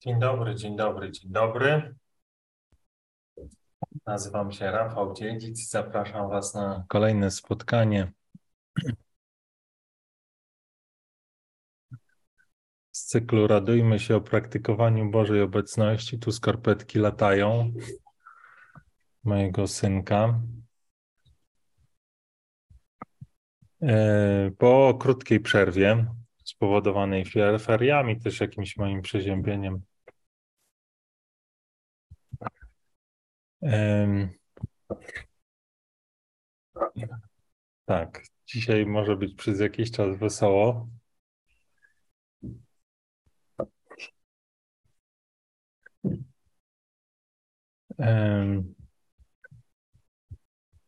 Dzień dobry, dzień dobry, dzień dobry. Nazywam się Rafał Dziedzic zapraszam Was na kolejne spotkanie z cyklu Radujmy się o praktykowaniu Bożej Obecności. Tu skarpetki latają mojego synka. E, po krótkiej przerwie spowodowanej feriami, też jakimś moim przeziębieniem Tak, dzisiaj może być przez jakiś czas wesoło.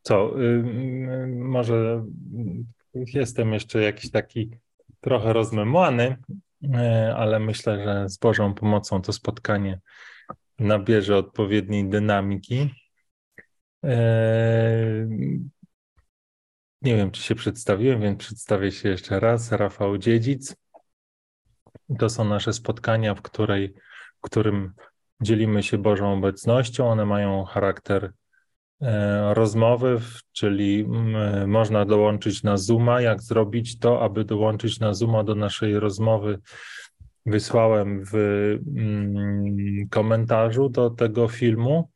Co, może jestem jeszcze jakiś taki trochę rozmemłany, e, ale myślę, że z Bożą pomocą to spotkanie nabierze odpowiedniej dynamiki. Eee, nie wiem, czy się przedstawiłem, więc przedstawię się jeszcze raz. Rafał Dziedzic. To są nasze spotkania, w, której, w którym dzielimy się Bożą obecnością. One mają charakter e, rozmowy, czyli można dołączyć na Zooma. Jak zrobić to, aby dołączyć na Zooma do naszej rozmowy wysłałem w mm, komentarzu do tego filmu.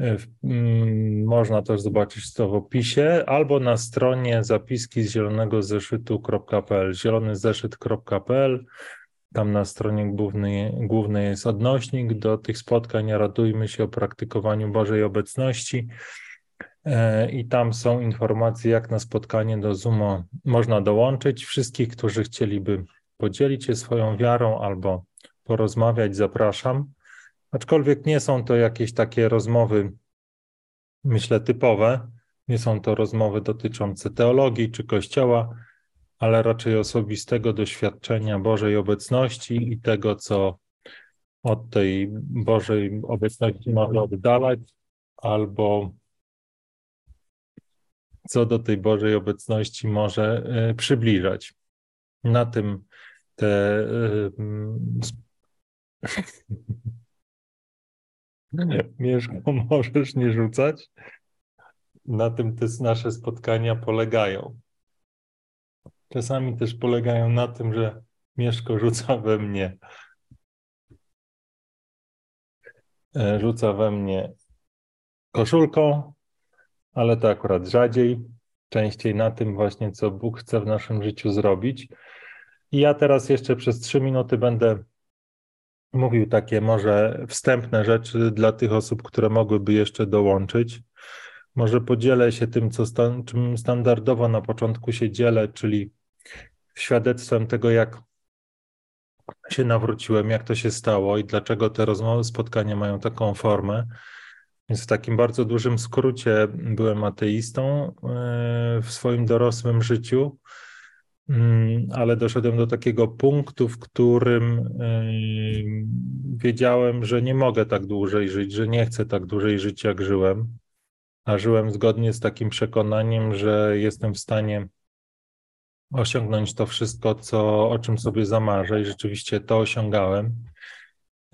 E, mm, można też zobaczyć to w opisie albo na stronie zapiski z zielonego zeszytu.pl, zielonyzeszyt.pl. Tam na stronie głównej, głównej jest odnośnik do tych spotkań. Radujmy się o praktykowaniu Bożej obecności. E, I tam są informacje, jak na spotkanie do Zoom można dołączyć. Wszystkich, którzy chcieliby podzielić się swoją wiarą albo porozmawiać, zapraszam. Aczkolwiek nie są to jakieś takie rozmowy, myślę, typowe. Nie są to rozmowy dotyczące teologii czy Kościoła, ale raczej osobistego doświadczenia Bożej obecności i tego, co od tej Bożej obecności może oddalać, albo co do tej Bożej obecności może e, przybliżać. Na tym te. Mieszko, możesz nie rzucać. Na tym te nasze spotkania polegają. Czasami też polegają na tym, że Mieszko rzuca we mnie. E, rzuca we mnie koszulką, ale to akurat rzadziej. Częściej na tym właśnie, co Bóg chce w naszym życiu zrobić. Ja teraz jeszcze przez trzy minuty będę mówił takie może wstępne rzeczy dla tych osób, które mogłyby jeszcze dołączyć. Może podzielę się tym, co czym standardowo na początku się dzielę, czyli świadectwem tego, jak się nawróciłem, jak to się stało i dlaczego te rozmowy, spotkania mają taką formę. Więc w takim bardzo dużym skrócie byłem ateistą e, w swoim dorosłym życiu. Mm, ale doszedłem do takiego punktu, w którym wiedziałem, że nie mogę tak dłużej żyć, że nie chcę tak dłużej żyć, jak żyłem. A żyłem zgodnie z takim przekonaniem, że jestem w stanie osiągnąć to wszystko, co, o czym sobie zamarzę, i rzeczywiście to osiągałem.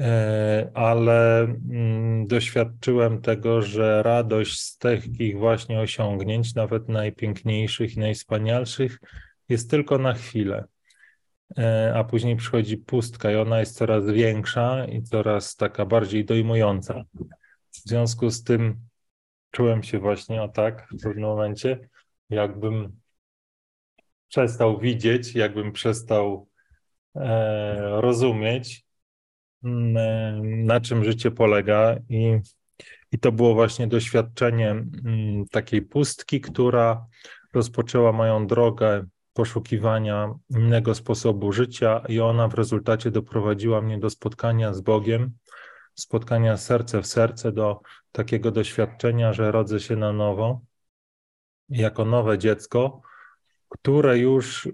E, ale mm, doświadczyłem tego, że radość z takich właśnie osiągnięć, nawet najpiękniejszych i najwspanialszych, jest tylko na chwilę, e, a później przychodzi pustka i ona jest coraz większa i coraz taka bardziej dojmująca. W związku z tym czułem się właśnie o tak w pewnym momencie, jakbym przestał widzieć, jakbym przestał e, rozumieć, mm, e, na czym życie polega i i to było właśnie doświadczenie mm, takiej pustki, która rozpoczęła moją drogę poszukiwania innego sposobu życia, i ona w rezultacie doprowadziła mnie do spotkania z Bogiem, spotkania serce w serce, do takiego doświadczenia, że rodzę się na nowo, jako nowe dziecko, które już y,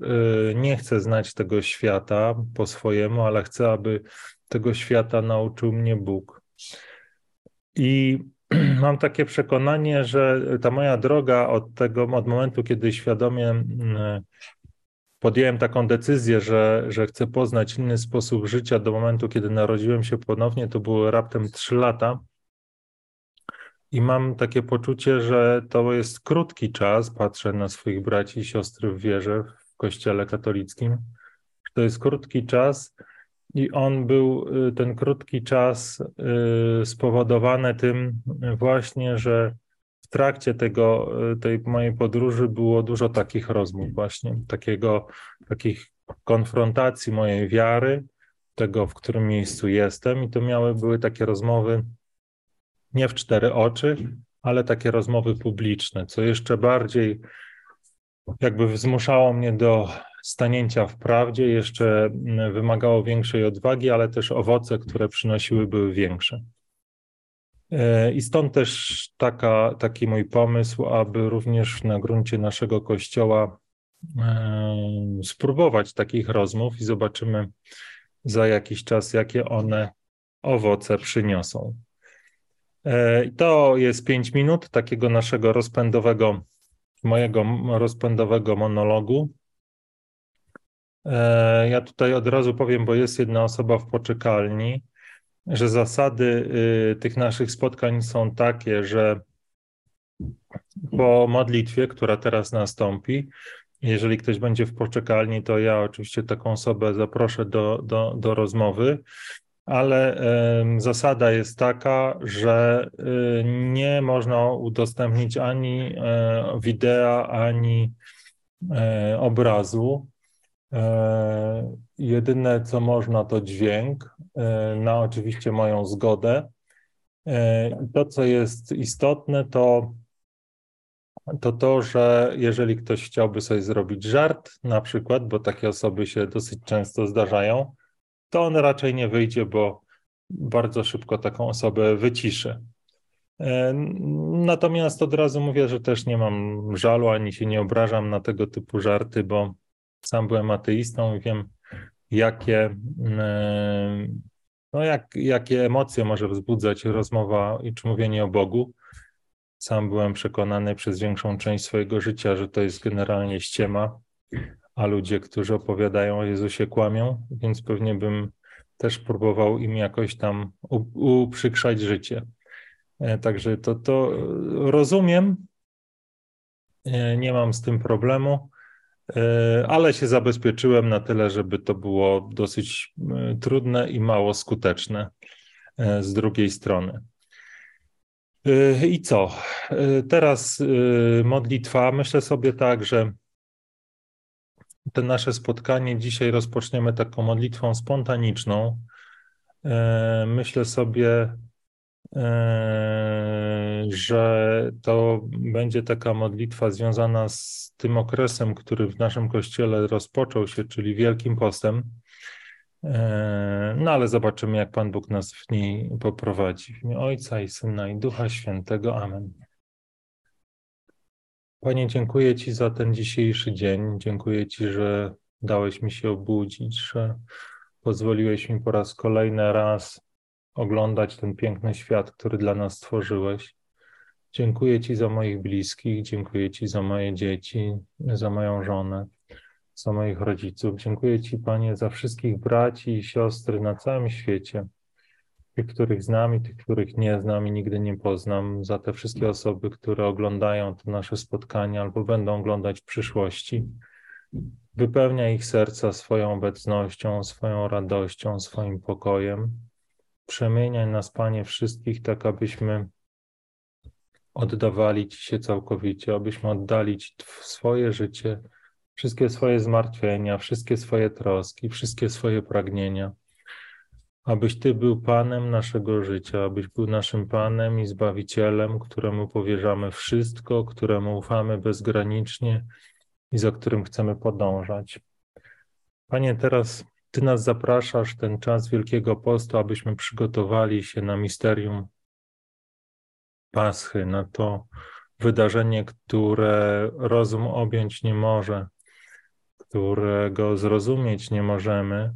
nie chce znać tego świata po swojemu, ale chce, aby tego świata nauczył mnie Bóg. I mam takie przekonanie, że ta moja droga od tego, od momentu, kiedy świadomie podjąłem taką decyzję, że, że chcę poznać inny sposób życia do momentu, kiedy narodziłem się ponownie, to było raptem trzy lata. I mam takie poczucie, że to jest krótki czas. Patrzę na swoich braci i siostry w wierze w Kościele katolickim. To jest krótki czas, i on był, y, ten krótki czas, y, spowodowany tym właśnie, że w trakcie tego, y, tej mojej podróży było dużo takich rozmów, właśnie takiego, takich konfrontacji mojej wiary, tego, w którym miejscu jestem, i to miały, były takie rozmowy nie w cztery oczy, ale takie rozmowy publiczne, co jeszcze bardziej jakby zmuszało mnie do stanięcia w prawdzie, jeszcze wymagało większej odwagi, ale też owoce, które przynosiły, były większe. E, I stąd też taka, taki mój pomysł, aby również na gruncie naszego kościoła e, spróbować takich rozmów i zobaczymy za jakiś czas, jakie one owoce przyniosą. E, to jest pięć minut takiego naszego rozpędowego, mojego rozpędowego monologu. Ja tutaj od razu powiem, bo jest jedna osoba w poczekalni że zasady y, tych naszych spotkań są takie, że po modlitwie, która teraz nastąpi, jeżeli ktoś będzie w poczekalni, to ja oczywiście taką osobę zaproszę do, do, do rozmowy, ale y, zasada jest taka, że y, nie można udostępnić ani y, wideo, ani y, obrazu. E, jedyne, co można, to dźwięk, e, na oczywiście moją zgodę. E, to, co jest istotne, to, to to, że jeżeli ktoś chciałby sobie zrobić żart, na przykład, bo takie osoby się dosyć często zdarzają, to on raczej nie wyjdzie, bo bardzo szybko taką osobę wyciszy. Natomiast od razu mówię, że też nie mam żalu ani się nie obrażam na tego typu żarty, bo sam byłem ateistą i wiem, jakie, mm, no jak, jakie emocje może wzbudzać rozmowa i czy mówienie o Bogu. Sam byłem przekonany przez większą część swojego życia, że to jest generalnie ściema, a ludzie, którzy opowiadają o Jezusie, kłamią, więc pewnie bym też próbował im jakoś tam uprzykrzać życie. E, także to, to rozumiem, e, nie mam z tym problemu. E, ale się zabezpieczyłem na tyle, żeby to było dosyć e, trudne i mało skuteczne e, z drugiej strony. I co? Teraz modlitwa. Myślę sobie tak, że te nasze spotkanie dzisiaj rozpoczniemy taką modlitwą spontaniczną. Myślę sobie, że to będzie taka modlitwa związana z tym okresem, który w naszym kościele rozpoczął się, czyli Wielkim Postem. Eee, no ale zobaczymy, jak Pan Bóg nas w niej poprowadzi. W imię Ojca i Syna i Ducha Świętego. Amen. Panie, dziękuję Ci za ten dzisiejszy dzień. Dziękuję Ci, że dałeś mi się obudzić, że pozwoliłeś mi po raz kolejny raz oglądać ten piękny świat, który dla nas stworzyłeś. Dziękuję Ci za moich bliskich, dziękuję Ci za moje dzieci, za moją żonę, za moich rodziców. Dziękuję Ci, Panie, za wszystkich braci i siostry na całym świecie. Tych, których znam i tych, których nie znam i nigdy nie poznam, za te wszystkie osoby, które oglądają te nasze spotkania albo będą oglądać w przyszłości. Wypełnia ich serca swoją obecnością, swoją radością, swoim pokojem. Przemieniaj nas, Panie, wszystkich, tak abyśmy oddawali Ci się całkowicie, abyśmy oddali Ci swoje życie, wszystkie swoje zmartwienia, wszystkie swoje troski, wszystkie swoje pragnienia. Abyś Ty był Panem naszego życia, abyś był naszym Panem i Zbawicielem, któremu powierzamy wszystko, któremu ufamy bezgranicznie i za którym chcemy podążać. Panie, teraz ty nas zapraszasz ten czas Wielkiego Postu, abyśmy przygotowali się na misterium Paschy, na to wydarzenie, które rozum objąć nie może, którego zrozumieć nie możemy,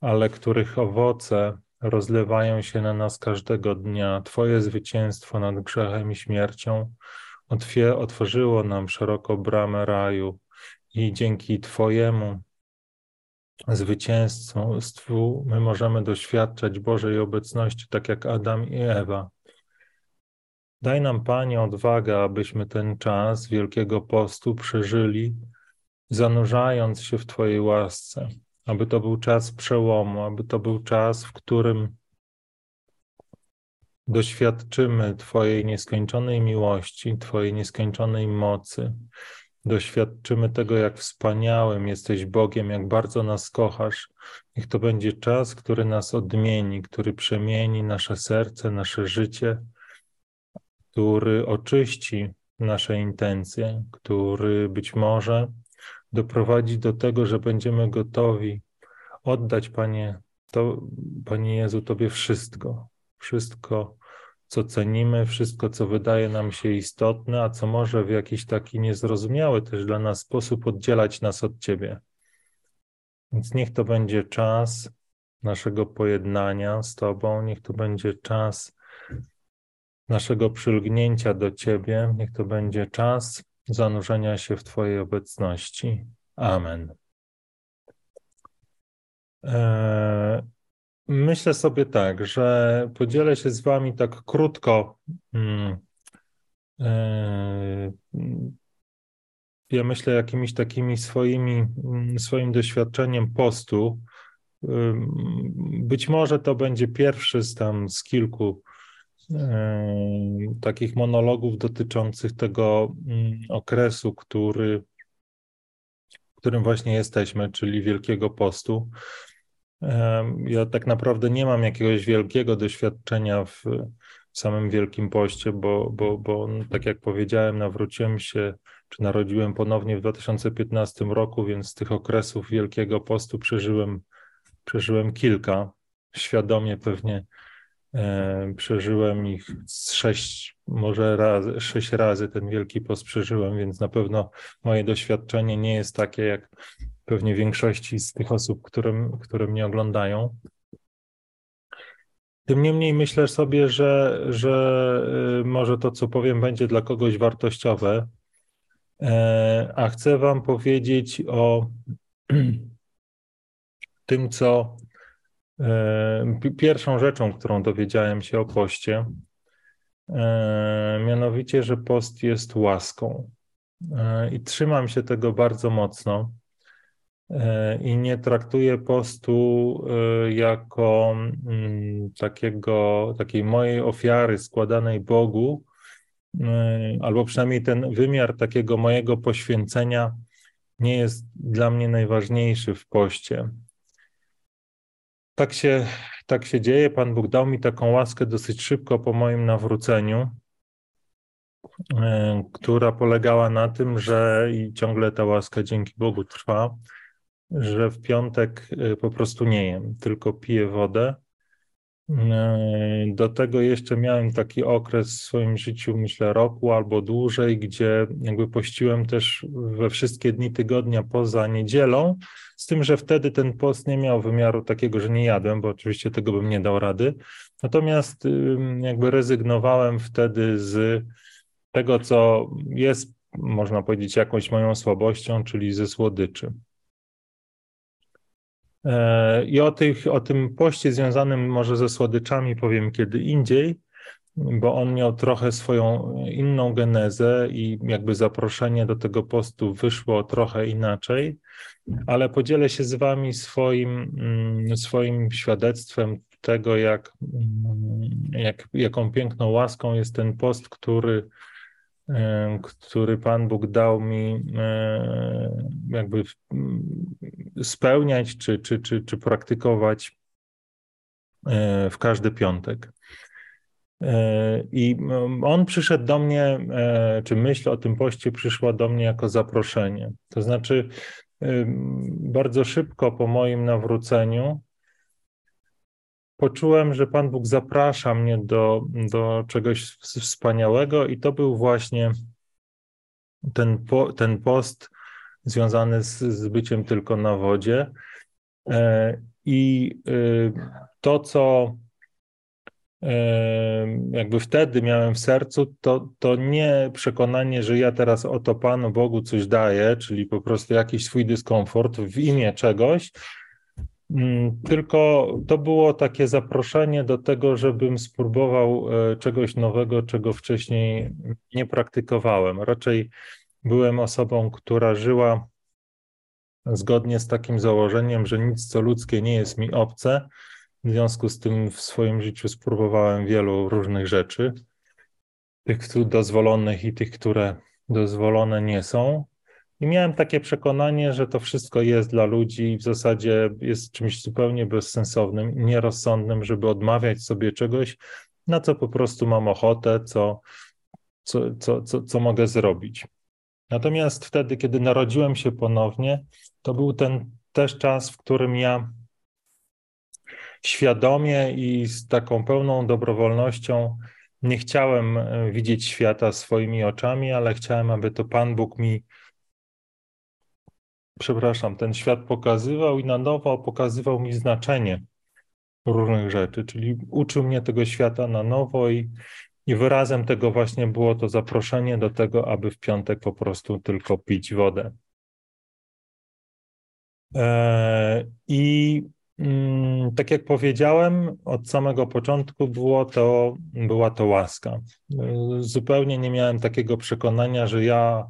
ale których owoce rozlewają się na nas każdego dnia. Twoje zwycięstwo nad grzechem i śmiercią otworzyło nam szeroko bramę raju i dzięki Twojemu zwycięstwu my możemy doświadczać Bożej obecności, tak jak Adam i Ewa. Daj nam, Panie, odwagę, abyśmy ten czas Wielkiego Postu przeżyli, zanurzając się w Twojej łasce, aby to był czas przełomu, aby to był czas, w którym doświadczymy Twojej nieskończonej miłości, Twojej nieskończonej mocy. Doświadczymy tego, jak wspaniałym jesteś Bogiem, jak bardzo nas kochasz. Niech to będzie czas, który nas odmieni, który przemieni nasze serce, nasze życie, który oczyści nasze intencje, który być może doprowadzi do tego, że będziemy gotowi oddać, Panie, to, Panie Jezu, Tobie wszystko, wszystko, co cenimy, wszystko, co wydaje nam się istotne, a co może w jakiś taki niezrozumiały też dla nas sposób oddzielać nas od Ciebie. Więc niech to będzie czas naszego pojednania z Tobą, niech to będzie czas naszego przylgnięcia do Ciebie, niech to będzie czas zanurzenia się w Twojej obecności. Amen. Eee, myślę sobie tak, że podzielę się z Wami tak krótko. Hmm, eee, ja myślę jakimiś takimi swoimi, mm, swoim doświadczeniem postu. Być może to będzie pierwszy z tam z kilku takich monologów dotyczących tego mm, okresu, który, w którym właśnie jesteśmy, czyli Wielkiego Postu. Ja tak naprawdę nie mam jakiegoś wielkiego doświadczenia w, samym Wielkim Poście, bo, bo, bo no, tak jak powiedziałem, nawróciłem się, czy narodziłem ponownie w 2015 roku, więc z tych okresów Wielkiego Postu przeżyłem, przeżyłem kilka. Świadomie pewnie E, przeżyłem ich sześć, może sześć razy ten Wielki Post przeżyłem, więc na pewno moje doświadczenie nie jest takie jak pewnie większości z tych osób, które, które mnie oglądają. Tym niemniej myślę sobie, że, że e, może to, co powiem, będzie dla kogoś wartościowe, e, a chcę Wam powiedzieć o tym, co E, pierwszą rzeczą, którą dowiedziałem się o poście, e, mianowicie, że post jest łaską. I trzymam się tego bardzo mocno i nie traktuję postu jako mm, takiego, takiej mojej ofiary składanej Bogu, albo przynajmniej ten wymiar takiego mojego poświęcenia nie jest dla mnie najważniejszy w poście. Tak się, tak się dzieje. Pan Bóg dał mi taką łaskę dosyć szybko po moim nawróceniu, e, która polegała na tym, że i ciągle ta łaska dzięki Bogu trwa, że w piątek e, po prostu nie jem, tylko piję wodę E, do tego jeszcze miałem taki okres w swoim życiu, myślę, roku albo dłużej, gdzie jakby pościłem też we wszystkie dni tygodnia poza niedzielą, z tym, że wtedy ten post nie miał wymiaru takiego, że nie jadłem, bo oczywiście tego bym nie dał rady. Natomiast jakby rezygnowałem wtedy z tego, co jest, można powiedzieć, jakąś moją słabością, czyli ze słodyczy. E, I o, tych, o tym poście związanym może ze słodyczami powiem kiedy indziej, bo on miał trochę swoją inną genezę i jakby zaproszenie do tego postu wyszło trochę inaczej, ale podzielę się z Wami swoim, mm, swoim świadectwem tego, jak, mm, jak, jaką piękną łaską jest ten post, który który Pan Bóg dał mi jakby spełniać czy, czy, czy, czy praktykować e, w każdy piątek. E, I on przyszedł do mnie, e, czy myśl o tym poście przyszła do mnie jako zaproszenie. To znaczy, bardzo szybko po moim nawróceniu poczułem, że Pan Bóg zaprasza mnie do, do czegoś wspaniałego, i to był właśnie ten, po, ten post związany z, z byciem tylko na wodzie. E, I y, to, co jakby wtedy miałem w sercu, to, to nie przekonanie, że ja teraz oto Panu Bogu coś daję, czyli po prostu jakiś swój dyskomfort w imię czegoś, tylko to było takie zaproszenie do tego, żebym spróbował e, czegoś nowego, czego wcześniej nie praktykowałem. Raczej byłem osobą, która żyła zgodnie z takim założeniem, że nic co ludzkie nie jest mi obce, w związku z tym w swoim życiu spróbowałem wielu różnych rzeczy, tych dozwolonych i tych, które dozwolone nie są. I miałem takie przekonanie, że to wszystko jest dla ludzi i w zasadzie jest czymś zupełnie bezsensownym, nierozsądnym, żeby odmawiać sobie czegoś, na co po prostu mam ochotę, co, co, co, co, co mogę zrobić. Natomiast wtedy, kiedy narodziłem się ponownie, to był ten też czas, w którym ja świadomie i z taką pełną dobrowolnością nie chciałem e, widzieć świata swoimi oczami, ale chciałem, aby to Pan Bóg mi, przepraszam, ten świat pokazywał i na nowo pokazywał mi znaczenie różnych rzeczy, czyli uczył mnie tego świata na nowo i, i wyrazem tego właśnie było to zaproszenie do tego, aby w piątek po prostu tylko pić wodę. E, I Mm, tak jak powiedziałem, od samego początku było to, była to łaska. Zupełnie nie miałem takiego przekonania, że ja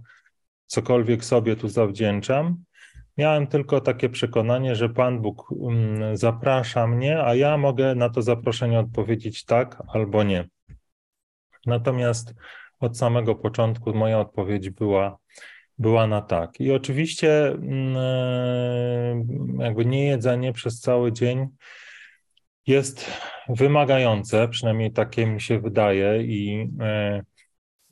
cokolwiek sobie tu zawdzięczam. Miałem tylko takie przekonanie, że Pan Bóg mm, zaprasza mnie, a ja mogę na to zaproszenie odpowiedzieć tak albo nie. Natomiast od samego początku moja odpowiedź była była na tak. I oczywiście mm, e, jakby nie jedzenie przez cały dzień jest wymagające, przynajmniej takie mi się wydaje i, e,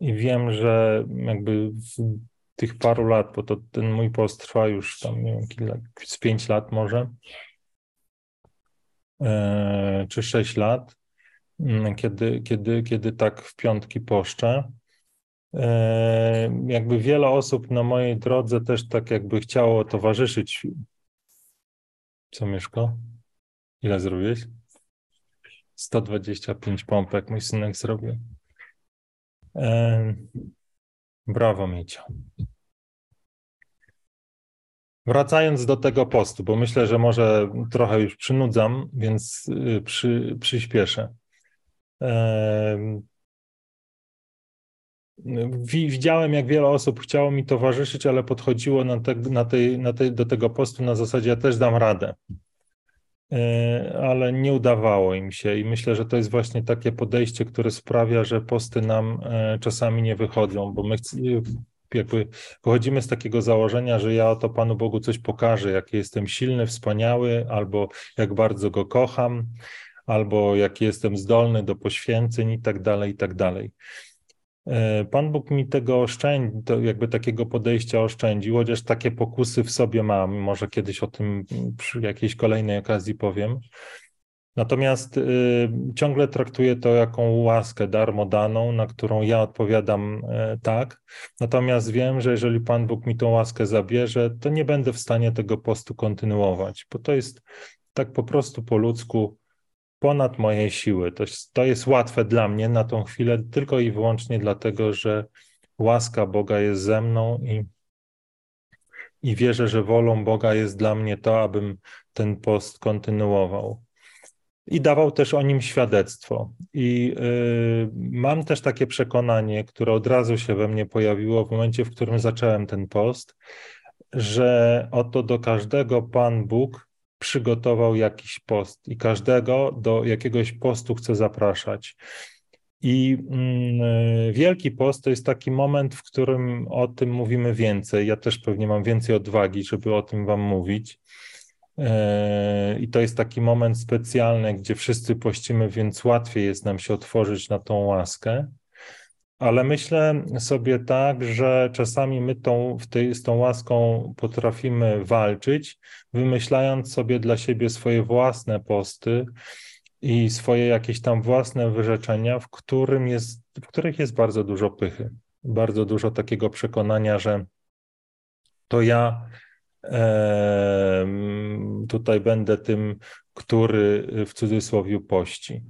i wiem, że jakby w tych paru lat, bo to ten mój post trwa już tam, nie wiem, kilka, z pięć lat może, e, czy sześć lat, mm, kiedy, kiedy, kiedy tak w piątki poszczę, E, jakby wiele osób na mojej drodze też tak jakby chciało towarzyszyć. Co, Mieszko? Ile zrobiłeś? 125 pompek mój synek zrobił. E, brawo, Miecio. Wracając do tego postu, bo myślę, że może trochę już przynudzam, więc y, przy, przyspieszę. Widziałem, jak wiele osób chciało mi towarzyszyć, ale podchodziło na te, na tej, na tej, do tego postu na zasadzie, ja też dam radę. E, ale nie udawało im się i myślę, że to jest właśnie takie podejście, które sprawia, że posty nam e, czasami nie wychodzą, bo my jakby pochodzimy z takiego założenia, że ja oto Panu Bogu coś pokażę, jaki jestem silny, wspaniały, albo jak bardzo Go kocham, albo jaki jestem zdolny do poświęceń i tak dalej, i tak dalej. E, Pan Bóg mi tego oszczędzi, jakby takiego podejścia oszczędził, chociaż takie pokusy w sobie mam, może kiedyś o tym przy jakiejś kolejnej okazji powiem. Natomiast y, ciągle traktuję to jako łaskę darmo daną, na którą ja odpowiadam y, tak. Natomiast wiem, że jeżeli Pan Bóg mi tą łaskę zabierze, to nie będę w stanie tego postu kontynuować, bo to jest tak po prostu po ludzku ponad moje siły. To, to jest łatwe dla mnie na tą chwilę tylko i wyłącznie dlatego, że łaska Boga jest ze mną i, i wierzę, że wolą Boga jest dla mnie to, abym ten post kontynuował. I dawał też o nim świadectwo. I y, mam też takie przekonanie, które od razu się we mnie pojawiło w momencie, w którym zacząłem ten post, że oto do każdego Pan Bóg przygotował jakiś post i każdego do jakiegoś postu chce zapraszać. I mm, Wielki Post to jest taki moment, w którym o tym mówimy więcej. Ja też pewnie mam więcej odwagi, żeby o tym Wam mówić. E, I to jest taki moment specjalny, gdzie wszyscy pościmy, więc łatwiej jest nam się otworzyć na tą łaskę. Ale myślę sobie tak, że czasami my tą, tej, z tą łaską potrafimy walczyć, wymyślając sobie dla siebie swoje własne posty i swoje jakieś tam własne wyrzeczenia, w, którym jest, w których jest bardzo dużo pychy, bardzo dużo takiego przekonania, że to ja e, tutaj będę tym który w cudzysłowie pości.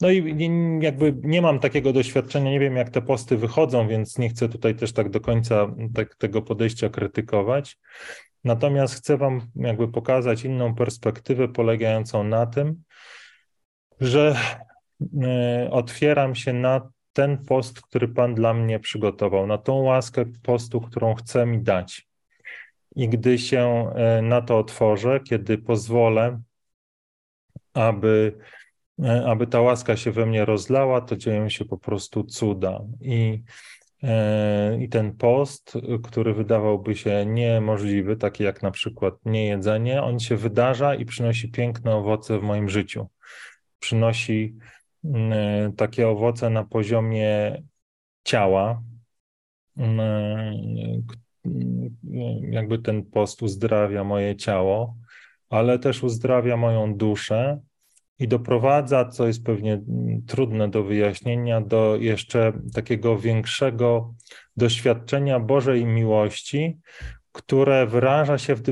No i jakby nie mam takiego doświadczenia, nie wiem jak te posty wychodzą, więc nie chcę tutaj też tak do końca tak, tego podejścia krytykować. Natomiast chcę Wam jakby pokazać inną perspektywę polegającą na tym, że e, otwieram się na ten post, który Pan dla mnie przygotował, na tą łaskę postu, którą chce mi dać. I gdy się e, na to otworzę, kiedy pozwolę, aby, aby ta łaska się we mnie rozlała, to dzieją się po prostu cuda. I, i ten post, który wydawałby się niemożliwy, taki jak na przykład niejedzenie, on się wydarza i przynosi piękne owoce w moim życiu przynosi mm, takie owoce na poziomie ciała. Mm, jakby ten post uzdrawia moje ciało, ale też uzdrawia moją duszę i doprowadza, co jest pewnie trudne do wyjaśnienia, do jeszcze takiego większego doświadczenia Bożej miłości, które wyraża się w,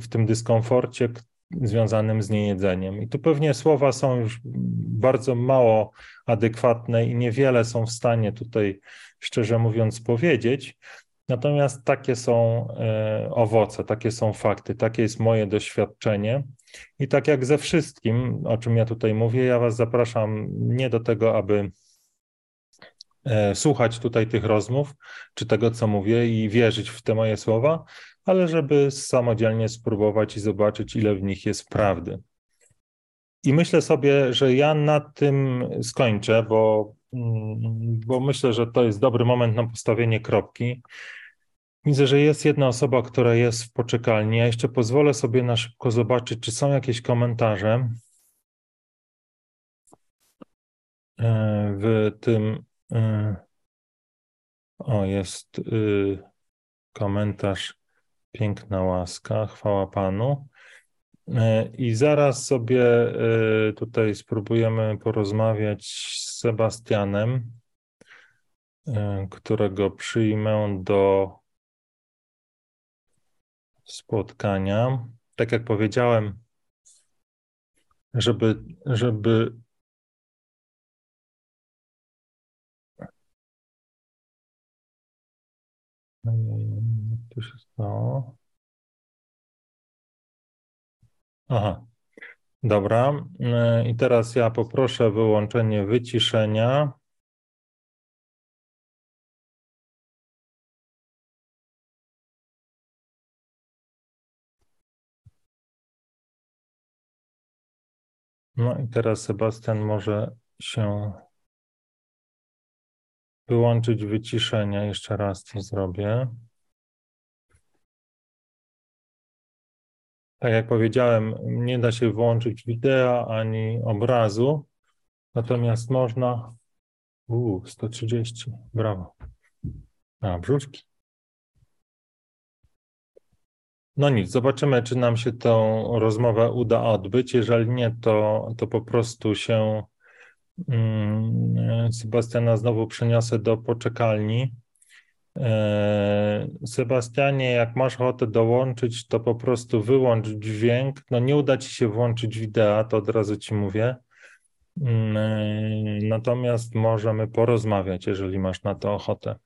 w tym dyskomforcie, związanym z niejedzeniem. I tu pewnie słowa są już bardzo mało adekwatne i niewiele są w stanie tutaj, szczerze mówiąc, powiedzieć. Natomiast takie są e, owoce, takie są fakty, takie jest moje doświadczenie. I tak jak ze wszystkim, o czym ja tutaj mówię, ja Was zapraszam nie do tego, aby e, słuchać tutaj tych rozmów, czy tego, co mówię, i wierzyć w te moje słowa, ale żeby samodzielnie spróbować i zobaczyć, ile w nich jest prawdy. I myślę sobie, że ja na tym skończę, bo, mm, bo myślę, że to jest dobry moment na postawienie kropki. Widzę, że jest jedna osoba, która jest w poczekalni. Ja jeszcze pozwolę sobie na szybko zobaczyć, czy są jakieś komentarze e, w tym. E, o, jest y, komentarz Piękna łaska, chwała Panu. E, I zaraz sobie e, tutaj spróbujemy porozmawiać z Sebastianem, e, którego przyjmę do spotkania. Tak jak powiedziałem, żeby, żeby Co się stało? Aha, dobra. I teraz ja poproszę wyłączenie wyciszenia. No i teraz Sebastian może się wyłączyć wyciszenia. Jeszcze raz to zrobię. Tak jak powiedziałem, nie da się włączyć wideo ani obrazu, natomiast można. Uuu, 130, brawo. A, brzuszki. No nic, zobaczymy, czy nam się tą rozmowę uda odbyć. Jeżeli nie, to, to po prostu się um, Sebastiana znowu przeniosę do poczekalni. E, Sebastianie, jak masz ochotę dołączyć, to po prostu wyłącz dźwięk. No nie uda ci się włączyć wideo, to od razu ci mówię. Mm, e, natomiast możemy porozmawiać, jeżeli masz na to ochotę.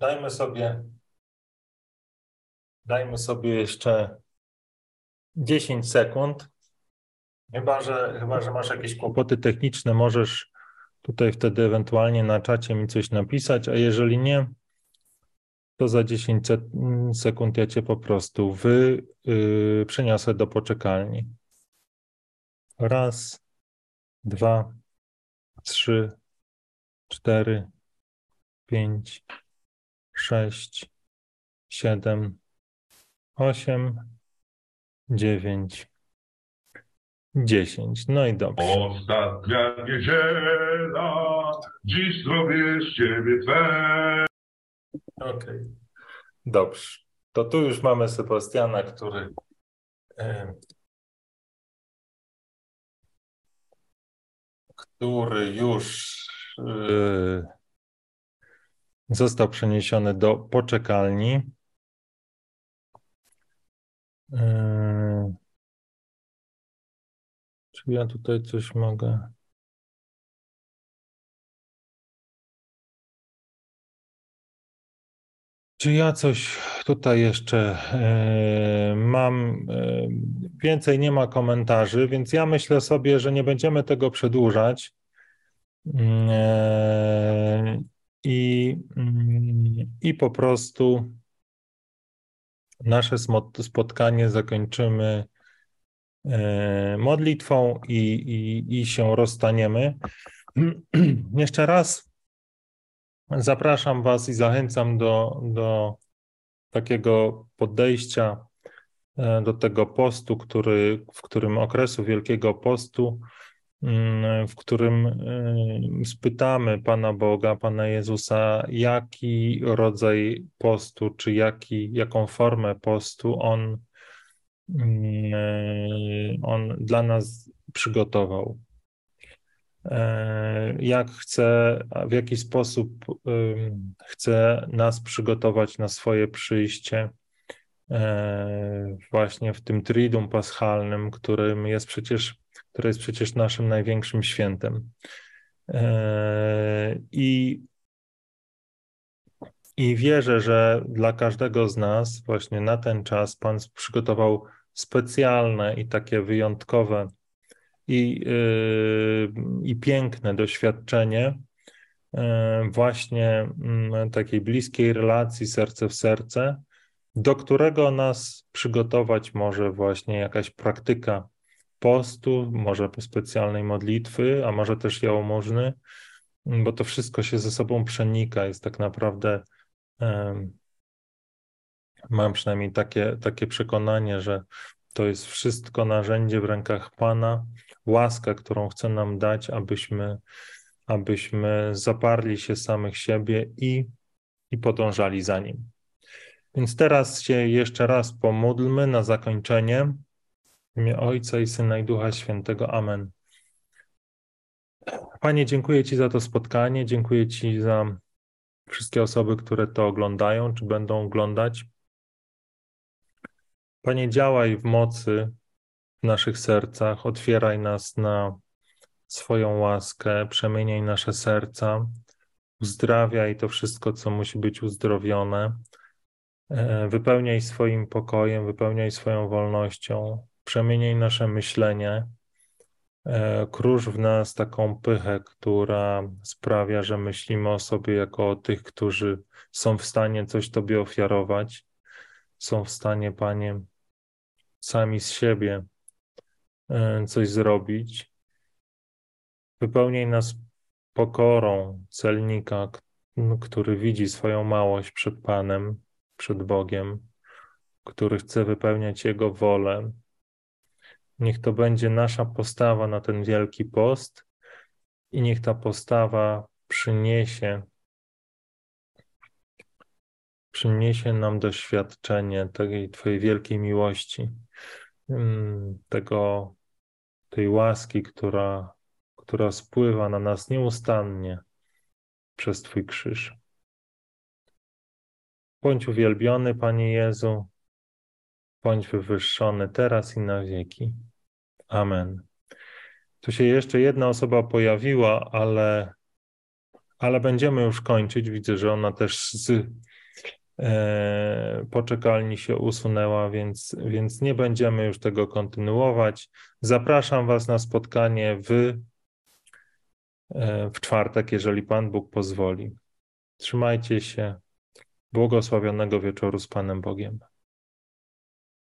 Dajmy sobie, dajmy sobie jeszcze 10 sekund. Chyba że, chyba, że masz jakieś kłopoty techniczne, możesz tutaj wtedy ewentualnie na czacie mi coś napisać, a jeżeli nie, to za 10 sekund ja cię po prostu wy, yy, przeniosę do poczekalni. Raz, dwa, trzy, cztery, pięć, sześć, siedem, osiem, dziewięć, Dziesięć. No i dobrze. Ostatnia niedziela, dziś zrobię z ciebie twe. Okej. Okay. Dobrze. To tu już mamy Sebastiana, który który już został przeniesiony do poczekalni. Yy, czy ja tutaj coś mogę? Czy ja coś tutaj jeszcze yy, mam? Yy, więcej nie ma komentarzy, więc ja myślę sobie, że nie będziemy tego przedłużać. I, i po prostu nasze spotkanie zakończymy e, modlitwą i, i, i się rozstaniemy. Jeszcze raz zapraszam Was i zachęcam do, do takiego podejścia e, do tego postu, który, w którym okresu Wielkiego Postu Mm, w którym y, spytamy Pana Boga, Pana Jezusa, jaki rodzaj postu, czy jaki, jaką formę postu On, y, on dla nas przygotował. E, jak chce, w jaki sposób chce nas przygotować na swoje przyjście e, właśnie w tym Triduum Paschalnym, którym jest przecież które jest przecież naszym największym świętem. E, I, I wierzę, że dla każdego z nas właśnie na ten czas Pan przygotował specjalne i takie wyjątkowe i, yy, i piękne doświadczenie yy, właśnie yy, takiej bliskiej relacji serce w serce, do którego nas przygotować może właśnie jakaś praktyka postu, może specjalnej modlitwy, a może też jałmużny, bo to wszystko się ze sobą przenika. Jest tak naprawdę, mam przynajmniej takie, takie przekonanie, że to jest wszystko narzędzie w rękach Pana, łaska, którą chce nam dać, abyśmy, abyśmy zaparli się samych siebie i, i podążali za Nim. Więc teraz się jeszcze raz pomódlmy na zakończenie. W imię Ojca i Syna i Ducha Świętego. Amen. Panie, dziękuję Ci za to spotkanie, dziękuję Ci za wszystkie osoby, które to oglądają, czy będą oglądać. Panie, działaj w mocy w naszych sercach, otwieraj nas na swoją łaskę, przemieniaj nasze serca, uzdrawiaj to wszystko, co musi być uzdrowione, e, wypełniaj swoim pokojem, wypełniaj swoją wolnością, przemieniaj nasze myślenie, e, krusz w nas taką pychę, która sprawia, że myślimy o sobie jako o tych, którzy są w stanie coś Tobie ofiarować, są w stanie, Panie, sami z siebie e, coś zrobić. Wypełniaj nas pokorą celnika, który widzi swoją małość przed Panem, przed Bogiem, który chce wypełniać Jego wolę, Niech to będzie nasza postawa na ten wielki post i niech ta postawa przyniesie przyniesie nam doświadczenie tej Twojej wielkiej miłości, mm, tego, tej łaski, która, która spływa na nas nieustannie przez Twój krzyż. Bądź uwielbiony, Panie Jezu, bądź wywyższony teraz i na wieki. Amen. Tu się jeszcze jedna osoba pojawiła, ale, ale będziemy już kończyć. Widzę, że ona też z e, poczekalni się usunęła, więc, więc nie będziemy już tego kontynuować. Zapraszam Was na spotkanie w, e, w czwartek, jeżeli Pan Bóg pozwoli. Trzymajcie się. Błogosławionego wieczoru z Panem Bogiem.